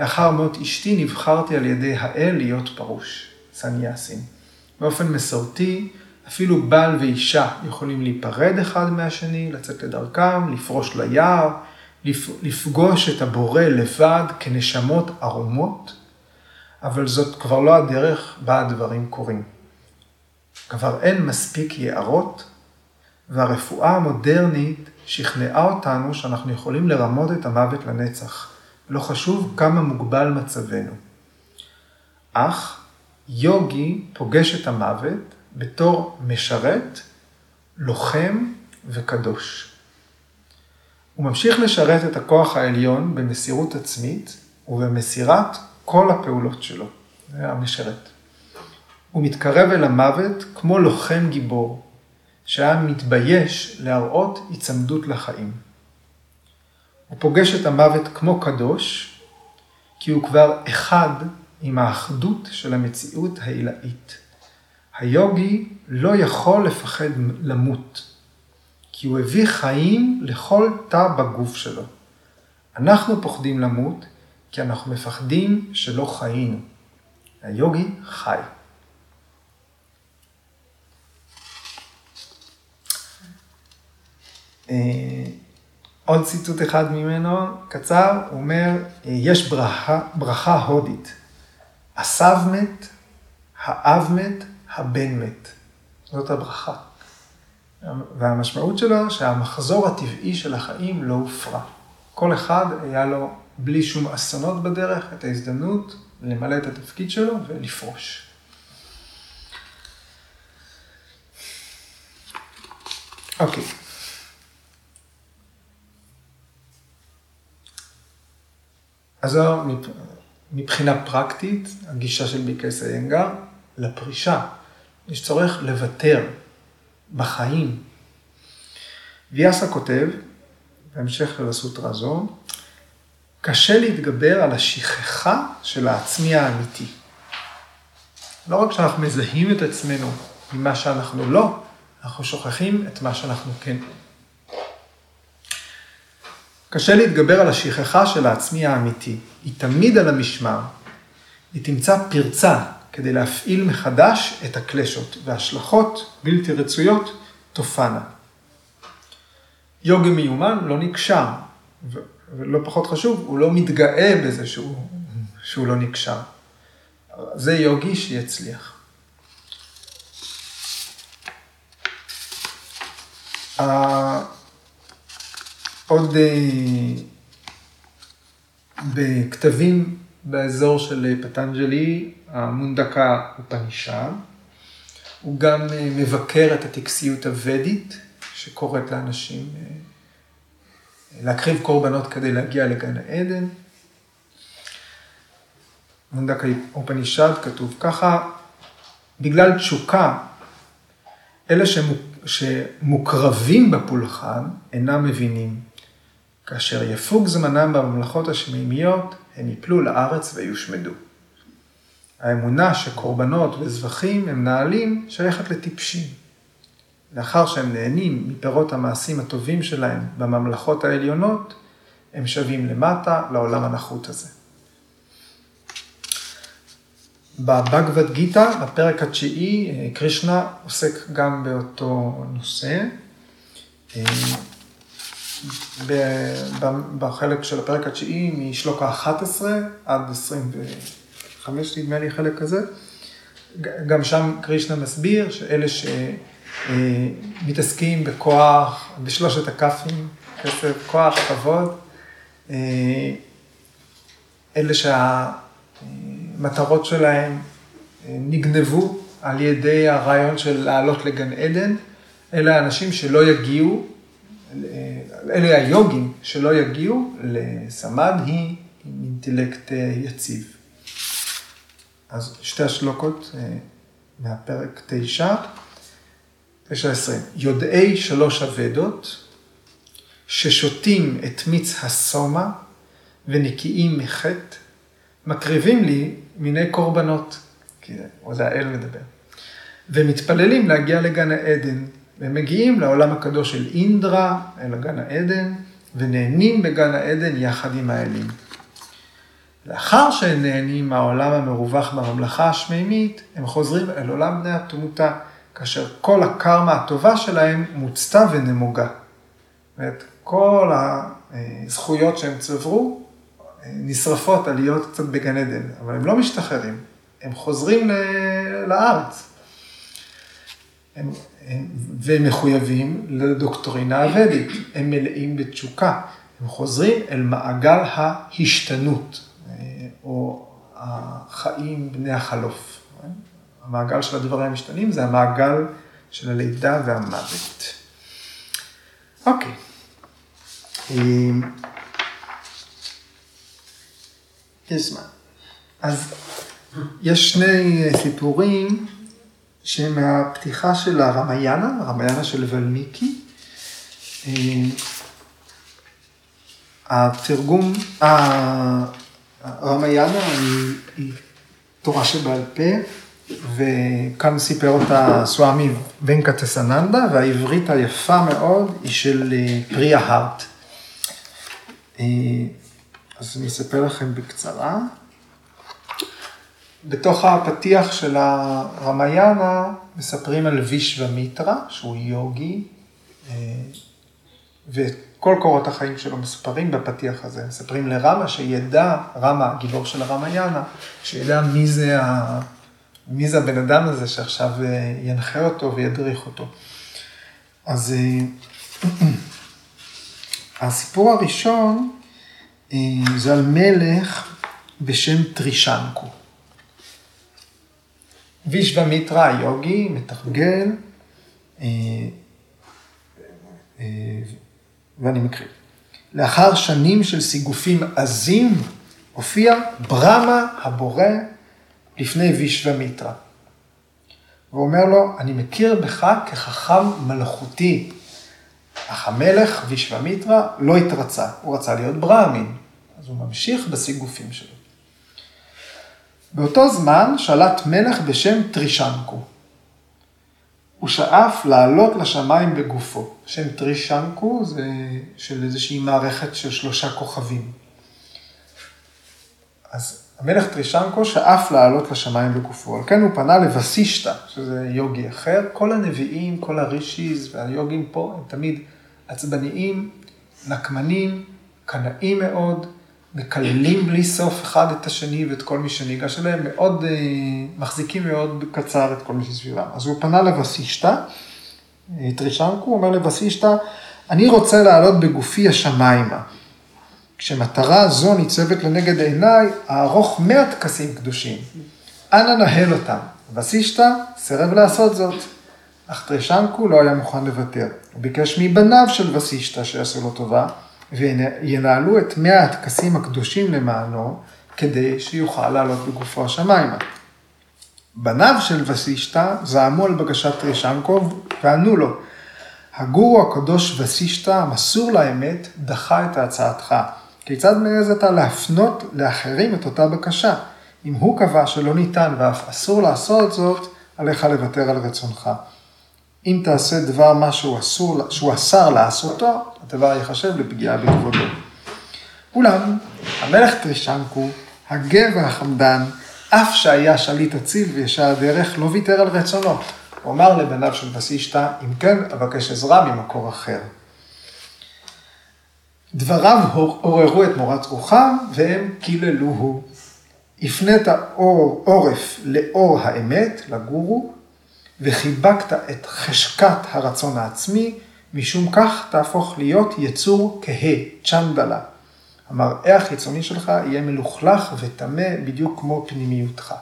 לאחר מות אשתי נבחרתי על ידי האל להיות פרוש, סניאסים. באופן מסורתי, אפילו בעל ואישה יכולים להיפרד אחד מהשני, לצאת לדרכם, לפרוש ליער, לפגוש את הבורא לבד כנשמות ערומות, אבל זאת כבר לא הדרך בה הדברים קורים. כבר אין מספיק יערות, והרפואה המודרנית שכנעה אותנו שאנחנו יכולים לרמוד את המוות לנצח. לא חשוב כמה מוגבל מצבנו. אך יוגי פוגש את המוות בתור משרת, לוחם וקדוש. הוא ממשיך לשרת את הכוח העליון במסירות עצמית ובמסירת כל הפעולות שלו. זה המשרת. הוא מתקרב אל המוות כמו לוחם גיבור, שהיה מתבייש להראות היצמדות לחיים. הוא פוגש את המוות כמו קדוש, כי הוא כבר אחד עם האחדות של המציאות העילאית. היוגי לא יכול לפחד למות, כי הוא הביא חיים לכל תא בגוף שלו. אנחנו פוחדים למות, כי אנחנו מפחדים שלא חיינו. היוגי חי. אה, עוד ציטוט אחד ממנו, קצר, הוא אומר, יש ברכה, ברכה הודית. הסב מת, האב מת, הבן מת. זאת הברכה. והמשמעות שלו שהמחזור הטבעי של החיים לא הופרע. כל אחד היה לו, בלי שום אסונות בדרך, את ההזדמנות למלא את התפקיד שלו ולפרוש. אוקיי. אז זו מבחינה פרקטית, הגישה של ביקס איינגר לפרישה. יש צורך לוותר בחיים. ויאסה כותב, בהמשך לסוטרה זו, קשה להתגבר על השכחה של העצמי האמיתי. לא רק שאנחנו מזהים את עצמנו ממה שאנחנו לא, אנחנו שוכחים את מה שאנחנו כן. קשה להתגבר על השכחה של העצמי האמיתי. היא תמיד על המשמר. היא תמצא פרצה כדי להפעיל מחדש את הקלשות, והשלכות בלתי רצויות תופענה. יוגי מיומן לא נקשר, ולא פחות חשוב, הוא לא מתגאה בזה שהוא, שהוא לא נקשר. זה יוגי שיצליח. עוד אה, בכתבים באזור של פטנג'לי, המונדקה פנישה. הוא גם אה, מבקר את הטקסיות הוודית, שקוראת לאנשים אה, להקריב קורבנות כדי להגיע לגן העדן. מונדקה אופנישד כתוב ככה, בגלל תשוקה, אלה שמוקרבים בפולחן אינם מבינים. כאשר יפוג זמנם בממלכות השמימיות, הם יפלו לארץ ויושמדו. האמונה שקורבנות וזבחים הם נעלים שייכת לטיפשים. לאחר שהם נהנים מפירות המעשים הטובים שלהם בממלכות העליונות, הם שבים למטה לעולם הנחות הזה. בבגבד גיתא, בפרק התשיעי, קרישנה עוסק גם באותו נושא. בחלק של הפרק התשיעי, משלוק ה-11 עד 25, נדמה לי חלק כזה. גם שם קרישנה מסביר שאלה שמתעסקים בכוח, בשלושת הכ"פים, כסף, כוח, כבוד, אה, אלה שהמטרות שלהם אה, נגנבו על ידי הרעיון של לעלות לגן עדן, אלה האנשים שלא יגיעו אלה היוגים שלא יגיעו לסמדהי עם אינטלקט יציב. אז שתי השלוקות מהפרק תשע, תשע עשרים. יודעי שלוש אבדות, ששותים את מיץ הסומה ונקיים מחטא, מקריבים לי מיני קורבנות, כי זה האל מדבר, ומתפללים להגיע לגן העדן, והם מגיעים לעולם הקדוש של אינדרה, אל הגן העדן, ונהנים בגן העדן יחד עם האלים. לאחר שהם נהנים מהעולם המרווח בממלכה השמימית, הם חוזרים אל עולם בני התמותה, כאשר כל הקרמה הטובה שלהם מוצתה ונמוגה. אומרת, כל הזכויות שהם צברו נשרפות על להיות קצת בגן עדן, אבל הם לא משתחררים, הם חוזרים לארץ. הם, הם, והם מחויבים לדוקטרינה הוודית, הם מלאים בתשוקה, הם חוזרים אל מעגל ההשתנות, או החיים בני החלוף. המעגל של הדברים המשתנים זה המעגל של הלידה והמוות. אוקיי. יש זמן. אז יש שני סיפורים שהם מהפתיחה של הרמיינה, הרמיינה של ולמיקי. התרגום, הרמיינה היא, היא תורה שבעל פה, וכאן סיפר אותה סואמי ונקטסננדה, והעברית היפה מאוד היא של פריה הארט. אז אני אספר לכם בקצרה. בתוך הפתיח של הרמיינה מספרים על וישוומיטרה, שהוא יוגי, וכל קורות החיים שלו מספרים בפתיח הזה. מספרים לרמה שידע, רמה, הגיבור של הרמיינה, שידע מי זה, ה... מי זה הבן אדם הזה שעכשיו ינחה אותו וידריך אותו. אז הסיפור הראשון, זה על מלך בשם טרישנקו. וישוומיטרה היוגי מתרגל, ואני מקריא. לאחר שנים של סיגופים עזים, הופיע ברמה הבורא לפני וישוומיטרה. ואומר לו, אני מכיר בך כחכם מלאכותי. אך המלך וישוומיטרה לא התרצה, הוא רצה להיות ברהמין, אז הוא ממשיך בסיגופים שלו. באותו זמן שלט מלך בשם טרישנקו. הוא שאף לעלות לשמיים בגופו. שם טרישנקו זה של איזושהי מערכת של שלושה כוכבים. אז המלך טרישנקו שאף לעלות לשמיים בגופו. על כן הוא פנה לבסישתא, שזה יוגי אחר. כל הנביאים, כל הרישיז והיוגים פה הם תמיד עצבניים, נקמנים, קנאים מאוד, מקללים בלי סוף אחד את השני ואת כל מי שניגש אליהם, מאוד, אה, מחזיקים מאוד קצר את כל מי שסביבם. אז הוא פנה לבסישתא, טרישנקו, הוא אומר לבסישתא, אני רוצה לעלות בגופי השמיימה. כשמטרה זו ניצבת לנגד עיניי, אערוך מאה טקסים קדושים. אנא נהל אותם. וסישתא סירב לעשות זאת. אך טרישנקו לא היה מוכן לוותר. הוא ביקש מבניו של וסישתא שיעשו לו טובה, וינהלו את מאה הטקסים הקדושים למענו, כדי שיוכל לעלות בגופו השמיימה. בניו של וסישתא זעמו על בקשת טרישנקוב וענו לו, הגורו הקדוש וסישתא, המסור לאמת, דחה את הצעתך. כיצד מעז אתה להפנות לאחרים את אותה בקשה? אם הוא קבע שלא ניתן ואף אסור לעשות זאת, עליך לוותר על רצונך. אם תעשה דבר מה שהוא, אסור, שהוא אסר לעשותו, הדבר ייחשב לפגיעה בכבודו. אולם, המלך טרישנקו, הגה והחמדן, אף שהיה שליט אציל וישר דרך, לא ויתר על רצונו. הוא אמר לבניו של וסישתא, אם כן, אבקש עזרה ממקור אחר. דבריו עוררו את מורת רוחם, והם קיללוהו. הפנית עורף לאור האמת, לגורו, וחיבקת את חשקת הרצון העצמי, משום כך תהפוך להיות יצור כהה, צ'נדלה. המראה החיצוני שלך יהיה מלוכלך וטמא בדיוק כמו פנימיותך.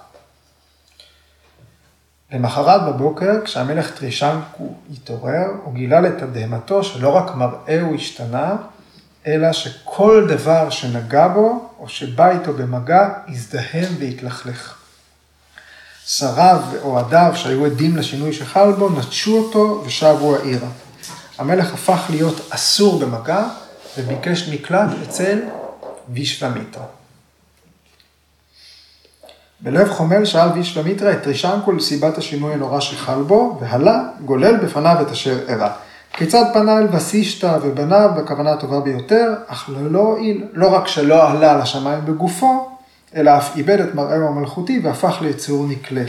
למחרת בבוקר, כשהמלך טרישנקו התעורר, הוא גילה לתדהמתו שלא רק מראהו השתנה, אלא שכל דבר שנגע בו, או שבא איתו במגע, יזדהם ויתלכלך. שריו ואוהדיו שהיו עדים לשינוי שחל בו, נטשו אותו ושבו העירה. המלך הפך להיות אסור במגע, וביקש מקלט אצל וישוומיטרה. בלב חומל שאל וישוומיטרה את רישנקו לסיבת השינוי הנורא שחל בו, והלה גולל בפניו את אשר אירע. כיצד פנה אל וסישתא ובניו בכוונה הטובה ביותר, אך לא הועיל, לא רק שלא עלה לשמיים בגופו, אלא אף איבד את מראהו המלכותי והפך ליצור נקלה.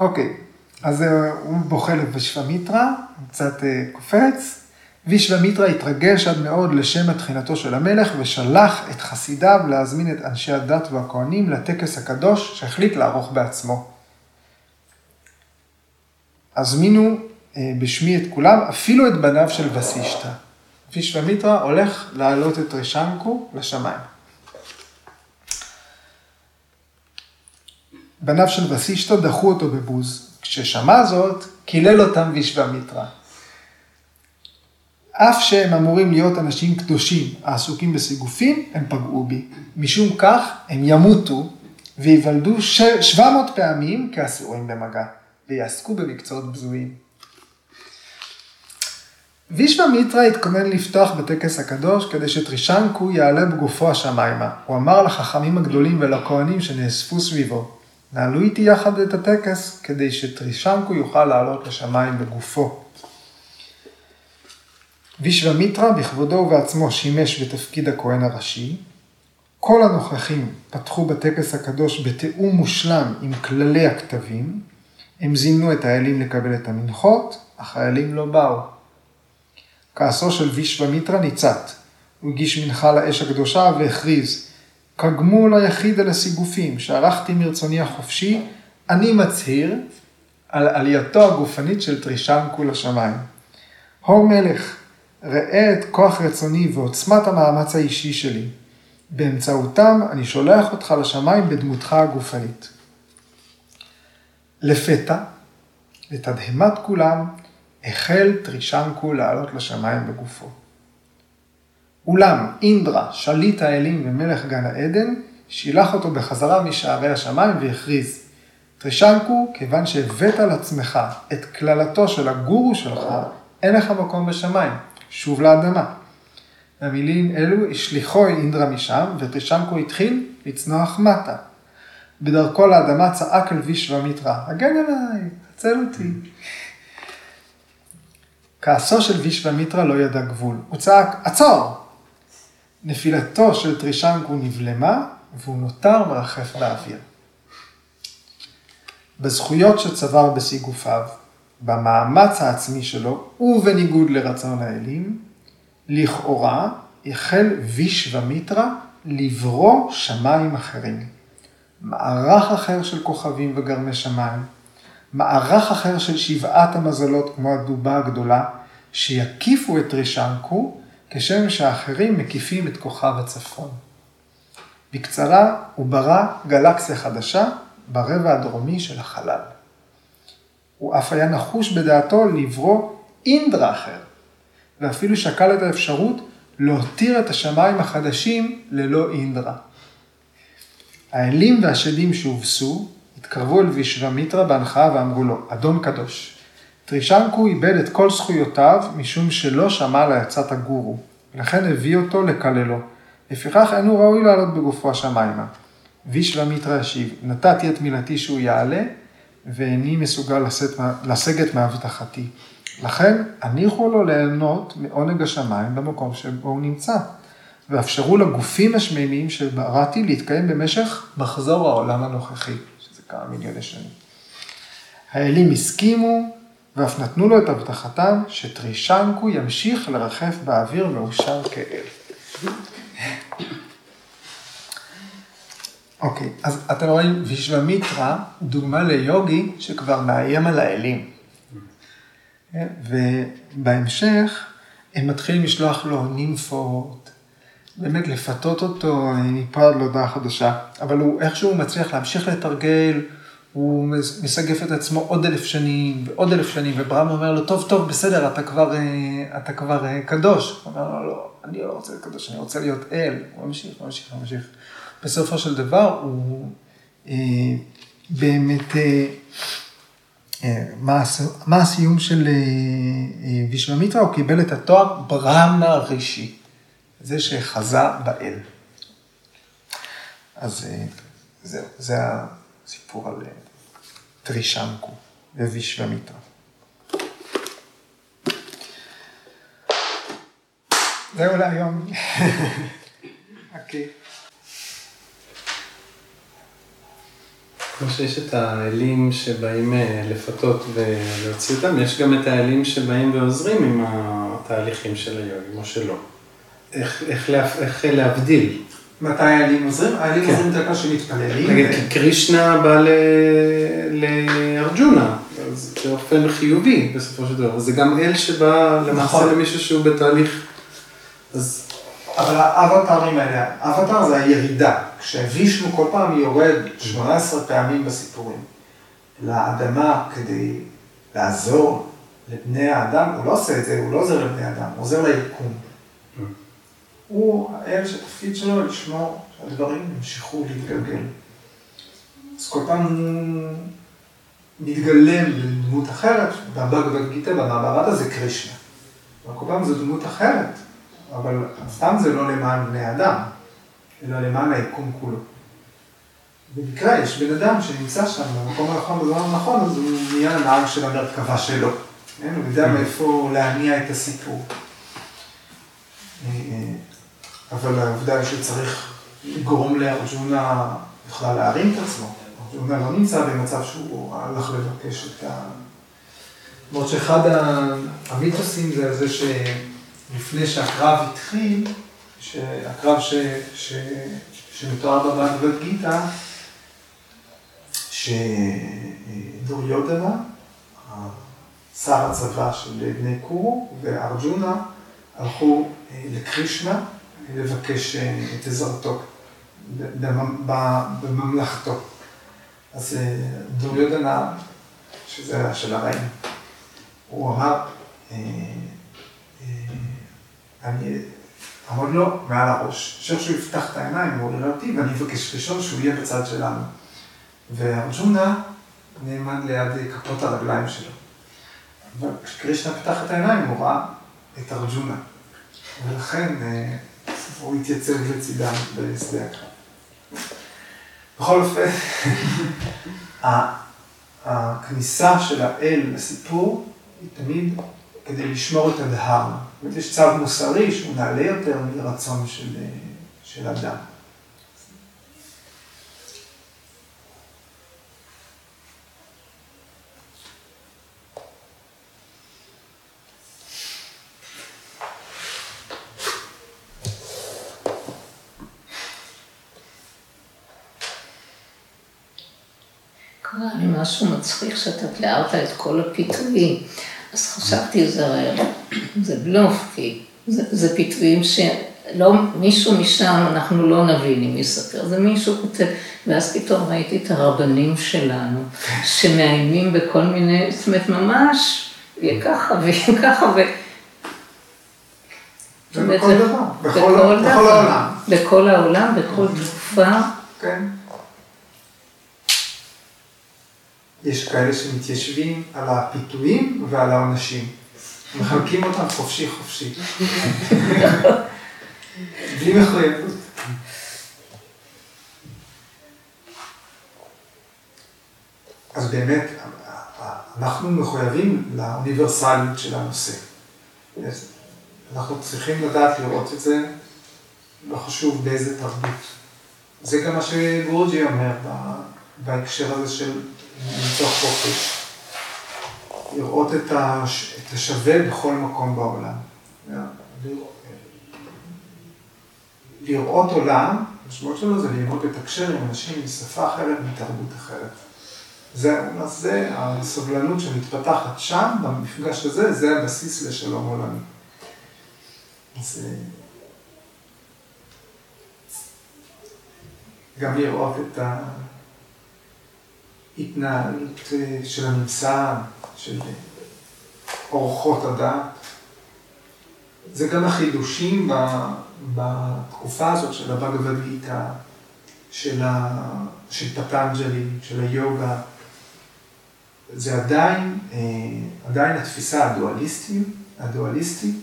אוקיי, אז אה, הוא בוכה לוישוומיטרה, קצת אה, קופץ. וישוומיטרה התרגש עד מאוד לשם התחינתו של המלך ושלח את חסידיו להזמין את אנשי הדת והכהנים לטקס הקדוש שהחליט לערוך בעצמו. הזמינו בשמי את כולם, אפילו את בניו של וסישתא. וישוומיטרה הולך להעלות את רשנקו לשמיים. בניו של וסישתא דחו אותו בבוז. כששמע זאת, קילל אותם וישוומיטרה. אף שהם אמורים להיות אנשים קדושים העסוקים בסיגופים, הם פגעו בי. משום כך, הם ימותו וייוולדו 700 פעמים כאסורים במגע, ויעסקו במקצועות בזויים. וישווה מיטרה התכונן לפתוח בטקס הקדוש כדי שטרישנקו יעלה בגופו השמיימה. הוא אמר לחכמים הגדולים ולכהנים שנאספו סביבו, נעלו איתי יחד את הטקס כדי שטרישנקו יוכל לעלות לשמיים בגופו. וישוומיטרה בכבודו ובעצמו שימש בתפקיד הכהן הראשי. כל הנוכחים פתחו בטקס הקדוש בתיאום מושלם עם כללי הכתבים. הם זימנו את האלים לקבל את המנחות, האלים לא באו. כעסו של וישוומיטרה ניצת. הוא הגיש מנחה לאש הקדושה והכריז, כגמול היחיד על הסיגופים שערכתי מרצוני החופשי, אני מצהיר על עלייתו הגופנית של טרישנקו לשמיים. הו מלך, ראה את כוח רצוני ועוצמת המאמץ האישי שלי. באמצעותם אני שולח אותך לשמיים בדמותך הגופנית. לפתע, לתדהמת כולם, החל טרישנקו לעלות לשמיים בגופו. אולם אינדרה, שליט האלים ומלך גן העדן, שילח אותו בחזרה משערי השמיים והכריז, טרישנקו, כיוון שהבאת על עצמך את קללתו של הגורו שלך, אין לך מקום בשמיים. שוב לאדמה. במילים אלו השליחו אינדרה משם, וטרישנקו התחיל לצנוח מטה. בדרכו לאדמה צעק אל וישוומיטרה, הגן עליי, הצל אותי. כעסו של וישוומיטרה לא ידע גבול. הוא צעק, עצור! נפילתו של טרישנקו נבלמה, והוא נותר מרחף באוויר. בזכויות שצבר בשיא גופיו, במאמץ העצמי שלו, ובניגוד לרצון האלים, לכאורה החל וישוומיטרה לברוא שמיים אחרים. מערך אחר של כוכבים וגרמי שמיים, מערך אחר של שבעת המזלות כמו הדובה הגדולה, שיקיפו את רישנקו, כשם שאחרים מקיפים את כוכב הצפון. בקצרה, הוא ברא גלקסיה חדשה ברבע הדרומי של החלל. הוא אף היה נחוש בדעתו לברוא אינדרה אחר, ואפילו שקל את האפשרות להותיר את השמיים החדשים ללא אינדרה. האלים והשדים שהובסו התקרבו אל וישוומיטרה בהנחה ואמרו לו, אדון קדוש, טרישנקו איבד את כל זכויותיו משום שלא שמע לעצת הגורו, ולכן הביא אותו לקללו. לפיכך אינו ראוי לעלות בגופו השמיימה. וישוומיטרה השיב, נתתי את מילתי שהוא יעלה, ואיני מסוגל לשאת, לסגת מהבטחתי. לכן, הניחו לו ליהנות מעונג השמיים במקום שבו הוא נמצא, ואפשרו לגופים השמימיים שבראתי להתקיים במשך מחזור העולם הנוכחי, כמה מיליוני שנים. האלים הסכימו, ואף נתנו לו את הבטחתם שטרישנקו ימשיך לרחף באוויר מאושר כאל. אוקיי, אז אתם רואים, וישוומיטרה דוגמה ליוגי שכבר מאיים על האלים. ובהמשך הם מתחילים לשלוח לו נימפות, באמת לפתות אותו מפה עד להודעה חדשה. אבל הוא איכשהו מצליח להמשיך לתרגל, הוא מסגף את עצמו עוד אלף שנים ועוד אלף שנים, וברם אומר לו, טוב, טוב, בסדר, אתה כבר, אה, אתה כבר אה, קדוש. הוא אומר לו, לא, אני לא רוצה להיות קדוש, אני רוצה להיות אל. הוא ממשיך, ממשיך, ממשיך. בסופו של דבר, הוא אה, באמת, אה, אה, מה, מה הסיום של אה, אה, וישממיטרה? הוא קיבל את התואר ברמנה רישי, זה שחזה באל. אז אה, זהו, זה הסיפור על אה, טרישנקו ווישוומיטרה. זהו להיום. אוקיי. כמו שיש את האלים שבאים אה, לפתות ולהוציא אותם, יש גם את האלים שבאים ועוזרים עם התהליכים של היוגים, או שלא. איך, איך, לה, איך להבדיל? מתי האלים עוזרים? האלים כן. עוזרים דווקא שמתפללים. נגיד, כי קרישנה בא לארג'ונה, אז זה אופן חיובי בסופו של דבר. זה גם אל שבא למעשה נכון. למישהו שהוא בתהליך, אז... אבל האבטרים האלה, האבטר זה הירידה. כשווישנו כל פעם יורד 18 פעמים בסיפורים לאדמה כדי לעזור לבני האדם, הוא לא עושה את זה, הוא לא עוזר לבני האדם, הוא עוזר ליקום. הוא האל שהתפקיד שלו לשמור שהדברים ימשיכו להתגלגל. אז כל פעם הוא מתגלם לדמות אחרת, בבגבד גיטה, במעברת הזה קרישנה. כל פעם זו דמות אחרת, אבל סתם זה לא למען בני אדם, אלא למען היקום כולו. במקרה יש בן אדם שנמצא שם במקום הנכון בזמן הנכון, אז הוא נהיה הנהג של המרכבה שלו. כן? הוא יודע מאיפה להניע את הסיפור. אבל העובדה היא שצריך לגרום לארג'ונה בכלל להרים את עצמו. ארג'ונה לא נמצא במצב שהוא הלך לבקש את ה... למרות שאחד המיתוסים זה זה שלפני שהקרב התחיל, שהקרב ש... ש... שמתואר בבגבד גיתא, שדוריודנה, שר הצבא של בני קורו, וארג'ונה הלכו אה, לקרישנה לבקש אה, את עזרתו בממלכתו. אז אה, דוריודנה, שזה של הרעים, הוא אמר, אני אמר לו מעל הראש, אפשר שהוא יפתח את העיניים, הוא יראה אותי, ואני אבקש ראשון שהוא יהיה בצד שלנו. וארג'ונה נעמד ליד כפות הרגליים שלו. וכשקרישנה פתח את העיניים, הוא ראה את ארג'ונה. ולכן אה, הוא התייצב לצידם בשדה הקרב. בכל אופן, הכניסה של האל לסיפור היא תמיד כדי לשמור את הדהר. זאת אומרת, יש צו מוסרי שהוא נעלה יותר מרצון של, אה, של אדם. משהו מצחיק שאתה תיארת את כל הפיתויים. אז חשבתי, זה, זה בלוף, כי זה, זה פיתויים שלא, מישהו משם, אנחנו לא נבין אם יספר, זה מישהו כותב, ואז פתאום ראיתי את הרבנים שלנו, שמאיימים בכל מיני, זאת אומרת, ממש, יהיה ככה ויהיה ככה, ו... בכל דבר, בכל העולם. בכל העולם, בכל תקופה. כן. יש כאלה שמתיישבים על הפיתויים ועל העונשים. מחלקים אותם חופשי חופשי. בלי מחויבות. אז באמת, אנחנו מחויבים לאוניברסליות של הנושא. אנחנו צריכים לדעת לראות את זה, לא חשוב באיזה תרבות. זה גם מה שגורג'י אומר בהקשר הזה של למצוא חופש, לראות את, את השווה בכל מקום בעולם. לראות עולם, המשמעות שלו זה ללמוד לתקשר עם אנשים משפה אחרת, מתרבות אחרת. זה, זה הסובלנות שמתפתחת שם, במפגש הזה, זה הבסיס לשלום עולמי. אז אה, גם לראות את ה... התנהלות אה, של הממסד, של אורחות הדת. זה גם החידושים בתקופה הזאת של הבאגavad גיתא, של. של פטנג'לי, של היוגה. זה עדיין, אה, עדיין התפיסה הדואליסטית, הדואליסטית,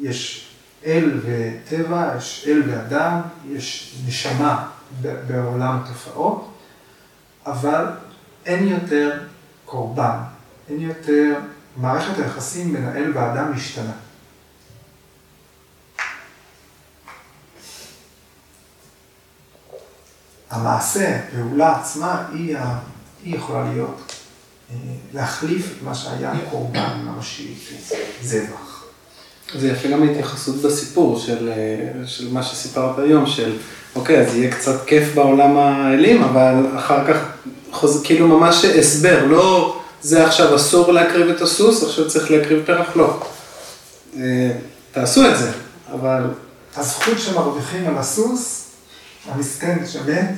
יש אל וטבע, יש אל ואדם, יש נשמה בעולם התופעות, אבל אין יותר קורבן, אין יותר, מערכת היחסים בין האל והאדם משתנה. המעשה, פעולה עצמה, היא, ה... היא יכולה להיות, אה, להחליף את מה שהיה קורבן ממשי, זבח. זה יפה גם ההתייחסות בסיפור של, אה, של מה שסיפרת היום, של אוקיי, אז יהיה קצת כיף בעולם האלים, אבל אחר כך חוז... כאילו ממש הסבר, לא זה עכשיו אסור להקריב את הסוס, עכשיו צריך להקריב פרח, לא. אה, תעשו את זה, אבל... הזכות שמרוויחים על הסוס, המסכן שמת,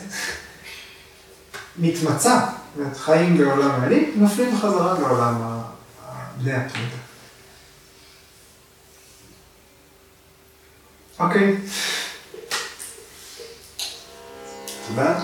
מתמצה, חיים בעולם האלים, נופלים בחזרה בעולם בני התמודה. אוקיי. תודה.